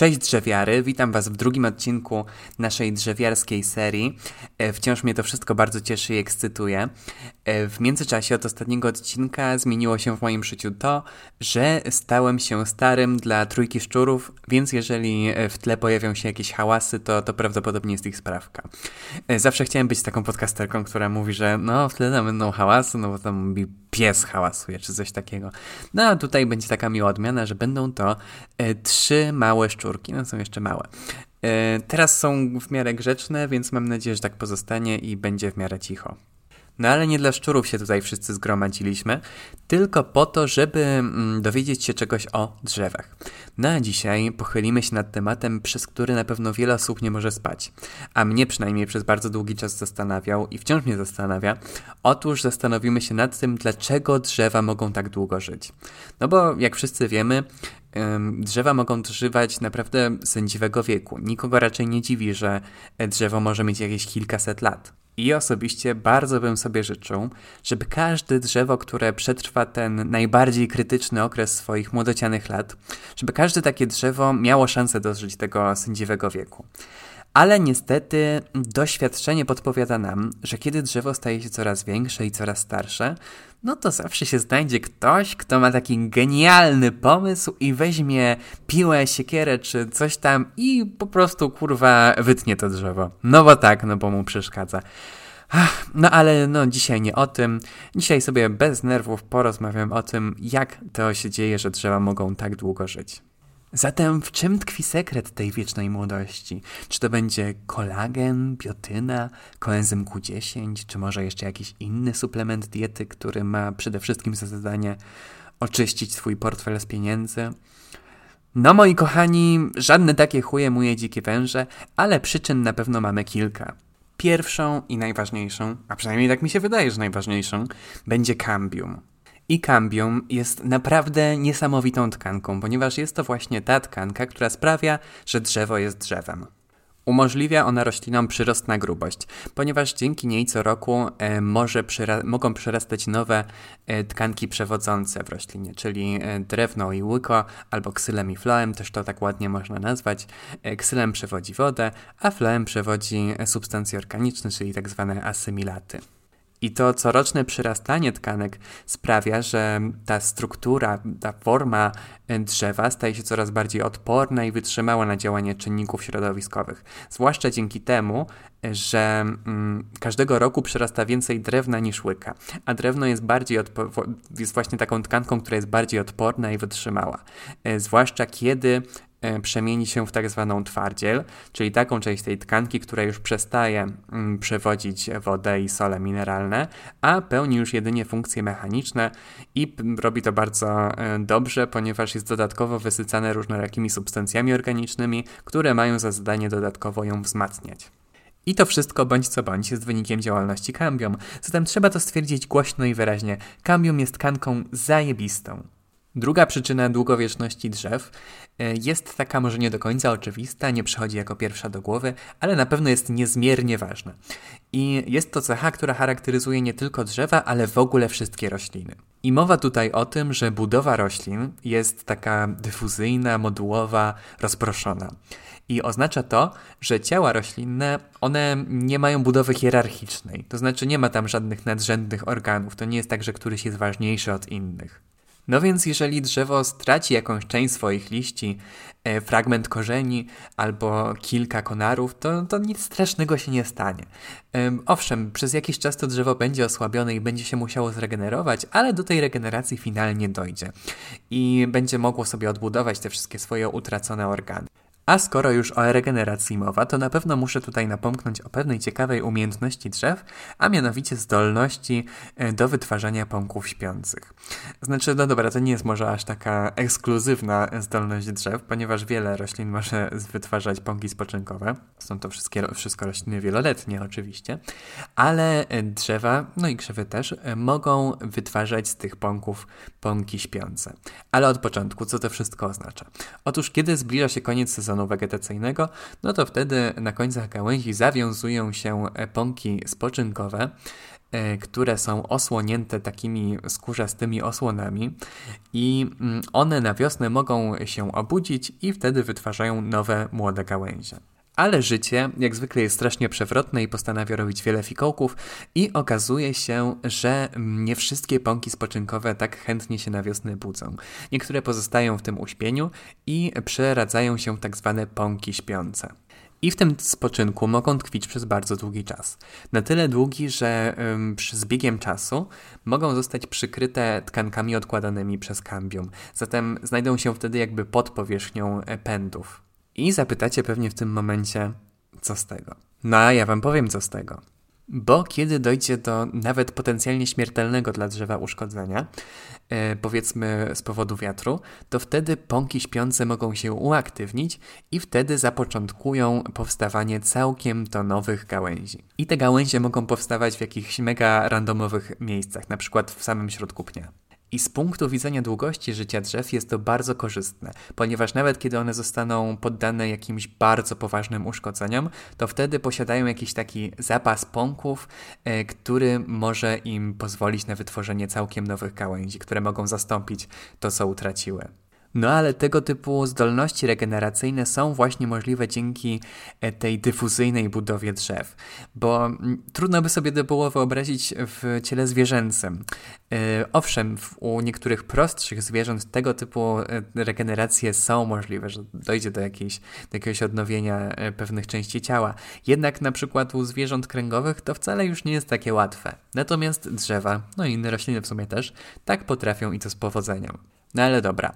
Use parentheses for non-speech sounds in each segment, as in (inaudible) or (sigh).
Cześć drzewiary, witam Was w drugim odcinku naszej drzewiarskiej serii. E, wciąż mnie to wszystko bardzo cieszy i ekscytuje. E, w międzyczasie od ostatniego odcinka zmieniło się w moim życiu to, że stałem się starym dla trójki szczurów, więc jeżeli e, w tle pojawią się jakieś hałasy, to, to prawdopodobnie jest ich sprawka. Zawsze chciałem być taką podcasterką, która mówi, że no w tle będą hałasy, no bo tam pies hałasuje, czy coś takiego. No a tutaj będzie taka miła odmiana, że będą to trzy małe szczurki, no są jeszcze małe. E, teraz są w miarę grzeczne, więc mam nadzieję, że tak pozostanie i będzie w miarę cicho. No ale nie dla szczurów się tutaj wszyscy zgromadziliśmy, tylko po to, żeby mm, dowiedzieć się czegoś o drzewach. No a dzisiaj pochylimy się nad tematem, przez który na pewno wiele osób nie może spać. A mnie przynajmniej przez bardzo długi czas zastanawiał i wciąż mnie zastanawia. Otóż zastanowimy się nad tym, dlaczego drzewa mogą tak długo żyć. No bo jak wszyscy wiemy, drzewa mogą dożywać naprawdę sędziwego wieku. Nikogo raczej nie dziwi, że drzewo może mieć jakieś kilkaset lat. I osobiście bardzo bym sobie życzył, żeby każde drzewo, które przetrwa ten najbardziej krytyczny okres swoich młodocianych lat, żeby każde takie drzewo miało szansę dożyć tego sędziwego wieku. Ale niestety doświadczenie podpowiada nam, że kiedy drzewo staje się coraz większe i coraz starsze, no to zawsze się znajdzie ktoś, kto ma taki genialny pomysł i weźmie piłę, siekierę czy coś tam i po prostu kurwa wytnie to drzewo. No bo tak, no bo mu przeszkadza. No ale no dzisiaj nie o tym. Dzisiaj sobie bez nerwów porozmawiam o tym, jak to się dzieje, że drzewa mogą tak długo żyć. Zatem w czym tkwi sekret tej wiecznej młodości? Czy to będzie kolagen, biotyna, koenzym Q10, czy może jeszcze jakiś inny suplement diety, który ma przede wszystkim za zadanie oczyścić swój portfel z pieniędzy? No moi kochani, żadne takie chuje muje dzikie węże, ale przyczyn na pewno mamy kilka. Pierwszą i najważniejszą, a przynajmniej tak mi się wydaje, że najważniejszą, będzie cambium. I cambium jest naprawdę niesamowitą tkanką, ponieważ jest to właśnie ta tkanka, która sprawia, że drzewo jest drzewem. Umożliwia ona roślinom przyrost na grubość, ponieważ dzięki niej co roku e, może przyra mogą przyrastać nowe e, tkanki przewodzące w roślinie, czyli e, drewno i łyko, albo ksylem i floem, też to tak ładnie można nazwać. Ksylem przewodzi wodę, a floem przewodzi substancje organiczne, czyli tak zwane asymilaty. I to coroczne przyrastanie tkanek sprawia, że ta struktura, ta forma e, drzewa staje się coraz bardziej odporna i wytrzymała na działanie czynników środowiskowych. Zwłaszcza dzięki temu, że mm, każdego roku przyrasta więcej drewna niż łyka, a drewno jest bardziej jest właśnie taką tkanką, która jest bardziej odporna i wytrzymała. E, zwłaszcza kiedy E, przemieni się w tak zwaną twardziel, czyli taką część tej tkanki, która już przestaje mm, przewodzić wodę i sole mineralne, a pełni już jedynie funkcje mechaniczne i robi to bardzo e, dobrze, ponieważ jest dodatkowo wysycane różnorakimi substancjami organicznymi, które mają za zadanie dodatkowo ją wzmacniać. I to wszystko bądź co bądź jest wynikiem działalności Cambium, zatem trzeba to stwierdzić głośno i wyraźnie. Cambium jest tkanką zajebistą. Druga przyczyna długowieczności drzew e, jest taka może nie do końca oczywista, nie przychodzi jako pierwsza do głowy, ale na pewno jest niezmiernie ważna. I jest to cecha, która charakteryzuje nie tylko drzewa, ale w ogóle wszystkie rośliny. I mowa tutaj o tym, że budowa roślin jest taka dyfuzyjna, modułowa, rozproszona. I oznacza to, że ciała roślinne, one nie mają budowy hierarchicznej. To znaczy nie ma tam żadnych nadrzędnych organów. To nie jest tak, że któryś jest ważniejszy od innych. No więc jeżeli drzewo straci jakąś część swoich liści, e, fragment korzeni albo kilka konarów, to, to nic strasznego się nie stanie. Owszem, przez jakiś czas to drzewo będzie osłabione i będzie się musiało zregenerować, ale do tej regeneracji finalnie dojdzie i będzie mogło sobie odbudować te wszystkie swoje utracone organy. A skoro już o regeneracji mowa, to na pewno muszę tutaj napomknąć o pewnej ciekawej umiejętności drzew, a mianowicie zdolności e, do wytwarzania pąków śpiących. Znaczy, no dobra, to nie jest może aż taka ekskluzywna zdolność drzew, ponieważ wiele roślin może wytwarzać pąki spoczynkowe. Są to wszystkie, wszystko rośliny wieloletnie oczywiście, ale e, drzewa, no i krzewy też, e, mogą wytwarzać z tych pąków pąki śpiące. Ale od początku, co to wszystko oznacza? Otóż, kiedy zbliża się koniec sezonu sezonu wegetacyjnego, no to wtedy na końcach gałęzi zawiązują się pąki spoczynkowe, E, które są osłonięte takimi skórzastymi osłonami i mm, one na wiosnę mogą się obudzić i wtedy wytwarzają nowe młode gałęzie. Ale życie, jak zwykle, jest strasznie przewrotne i postanawia robić wiele fikołków i okazuje się, że nie wszystkie pąki spoczynkowe tak chętnie się na wiosnę budzą. Niektóre pozostają w tym uśpieniu i przeradzają się w tak zwane pąki śpiące i w tym spoczynku mogą tkwić przez bardzo długi czas. Na tyle długi, że ym, z biegiem czasu mogą zostać przykryte tkankami odkładanymi przez kambium. Zatem znajdą się wtedy jakby pod powierzchnią e, pędów. I zapytacie pewnie w tym momencie, co z tego? No a ja wam powiem, co z tego. Bo kiedy dojdzie do nawet potencjalnie śmiertelnego dla drzewa uszkodzenia, e, powiedzmy z powodu wiatru, to wtedy pąki śpiące mogą się uaktywnić i wtedy zapoczątkują powstawanie całkiem to nowych gałęzi. I te gałęzie mogą powstawać w jakichś mega randomowych miejscach, na przykład w samym środku pnia. I z punktu widzenia długości życia drzew jest to bardzo korzystne, ponieważ nawet kiedy one zostaną poddane jakimś bardzo poważnym uszkodzeniom, to wtedy posiadają jakiś taki zapas pąków, e, który może im pozwolić na wytworzenie całkiem nowych gałęzi, które mogą zastąpić to, co utraciły. No ale tego typu zdolności regeneracyjne są właśnie możliwe dzięki e, tej dyfuzyjnej budowie drzew, bo mm, trudno by sobie to było wyobrazić w ciele zwierzęcym. E, owszem, u niektórych prostszych zwierząt tego typu e, regeneracje są możliwe, że dojdzie do, jakiejś, do jakiegoś odnowienia pewnych części ciała. Jednak na przykład u zwierząt kręgowych to wcale już nie jest takie łatwe. Natomiast drzewa, no i inne rośliny w sumie też, tak potrafią i to z powodzeniem. No ale dobra.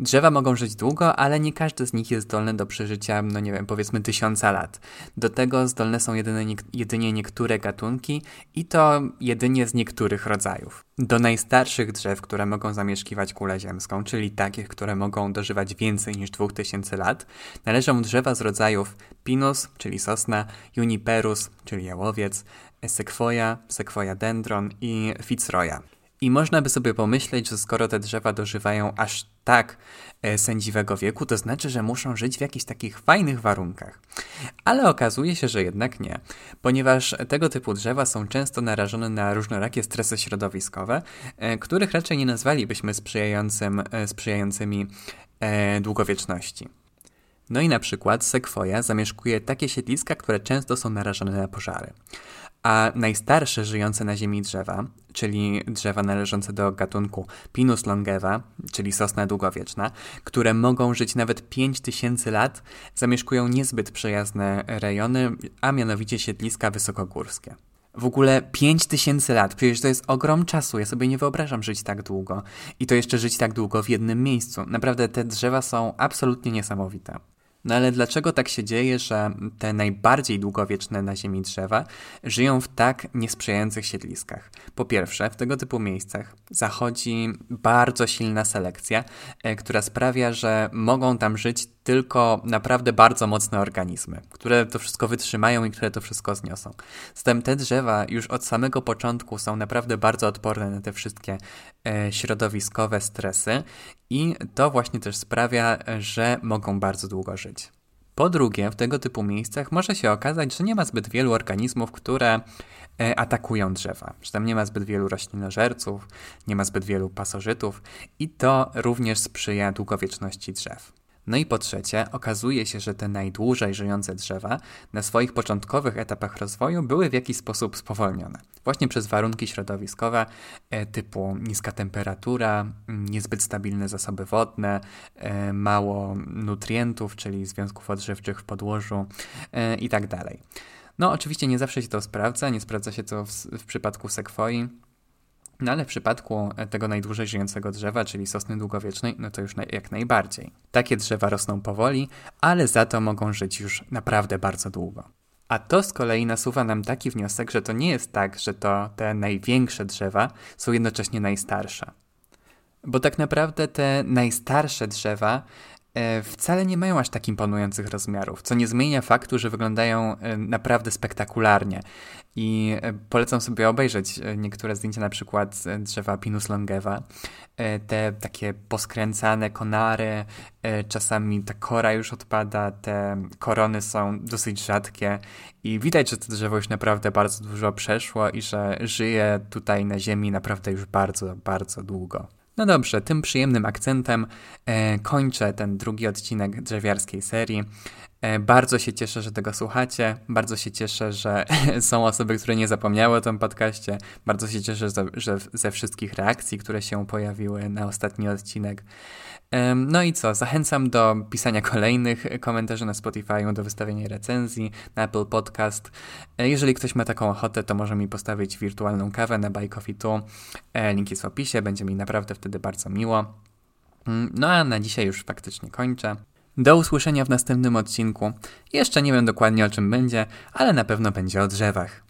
Drzewa mogą żyć długo, ale nie każde z nich jest zdolne do przeżycia, no nie wiem, powiedzmy tysiąca lat. Do tego zdolne są jedynie, jedynie niektóre gatunki i to jedynie z niektórych rodzajów. Do najstarszych drzew, które mogą zamieszkiwać kulę ziemską, czyli takich, które mogą dożywać więcej niż 2000 lat, należą drzewa z rodzajów Pinus, czyli sosna, Juniperus, czyli jałowiec, Sequoia, Sequoia dendron i Fitzroya. I można by sobie pomyśleć, że skoro te drzewa dożywają aż tak e, sędziwego wieku, to znaczy, że muszą żyć w jakichś takich fajnych warunkach. Ale okazuje się, że jednak nie, ponieważ tego typu drzewa są często narażone na różnorakie stresy środowiskowe, e, których raczej nie nazwalibyśmy sprzyjającym, e, sprzyjającymi długowieczności. No i na przykład sekwoja zamieszkuje takie siedliska, które często są narażone na pożary. A najstarsze żyjące na ziemi drzewa, czyli drzewa należące do gatunku Pinus longeva, czyli sosna długowieczna, które mogą żyć nawet 5000 lat, zamieszkują niezbyt przyjazne rejony, a mianowicie siedliska wysokogórskie. W ogóle 5000 lat, przecież to jest ogrom czasu. Ja sobie nie wyobrażam żyć tak długo. I to jeszcze żyć tak długo w jednym miejscu. Naprawdę te drzewa są absolutnie niesamowite. No ale dlaczego tak się dzieje, że te najbardziej długowieczne na Ziemi drzewa żyją w tak niesprzyjających siedliskach? Po pierwsze, w tego typu miejscach zachodzi bardzo silna selekcja, e, która sprawia, że mogą tam żyć tylko naprawdę bardzo mocne organizmy, które to wszystko wytrzymają i które to wszystko zniosą. Zatem te drzewa już od samego początku są naprawdę bardzo odporne na te wszystkie e, środowiskowe stresy i to właśnie też sprawia, że mogą bardzo długo żyć. Po drugie, w tego typu miejscach może się okazać, że nie ma zbyt wielu organizmów, które e, atakują drzewa, że tam nie ma zbyt wielu roślinożerców, nie ma zbyt wielu pasożytów i to również sprzyja długowieczności drzew. No i po trzecie, okazuje się, że te najdłużej żyjące drzewa na swoich początkowych etapach rozwoju były w jakiś sposób spowolnione. Właśnie przez warunki środowiskowe e, typu niska temperatura, niezbyt stabilne zasoby wodne, e, mało nutrientów, czyli związków odżywczych w podłożu e, itd. Tak no oczywiście nie zawsze się to sprawdza, nie sprawdza się to w, w przypadku sekwoi, no ale w przypadku e, tego najdłużej żyjącego drzewa, czyli sosny długowiecznej, no to już jak najbardziej. Takie drzewa rosną powoli, ale za to mogą żyć już naprawdę bardzo długo. A to z kolei nasuwa nam taki wniosek, że to nie jest tak, że to te największe drzewa są jednocześnie najstarsze. Bo tak naprawdę te najstarsze drzewa wcale nie mają aż tak imponujących rozmiarów, co nie zmienia faktu, że wyglądają e, naprawdę spektakularnie. I e, polecam sobie obejrzeć niektóre zdjęcia, na przykład drzewa Pinus longeva. Te takie poskręcane konary, czasami ta kora już odpada, te korony są dosyć rzadkie i widać, że to drzewo już naprawdę bardzo dużo przeszło i że żyje tutaj na ziemi naprawdę już bardzo, bardzo długo. No dobrze, tym przyjemnym akcentem e, kończę ten drugi odcinek drzewiarskiej serii. E, bardzo się cieszę, że tego słuchacie. Bardzo się cieszę, że (laughs) są osoby, które nie zapomniały o tym podcaście. Bardzo się cieszę, że, ze wszystkich reakcji, które się pojawiły na ostatni odcinek. No i co? Zachęcam do pisania kolejnych komentarzy na Spotify, do wystawienia recenzji na Apple Podcast. E, jeżeli ktoś ma taką ochotę, to może mi postawić wirtualną kawę na Buy Coffee 2. E, link jest w opisie, będzie mi naprawdę wtedy bardzo miło. Mm, no a na dzisiaj już faktycznie kończę. Do usłyszenia w następnym odcinku. Jeszcze nie wiem dokładnie o czym będzie, ale na pewno będzie o drzewach.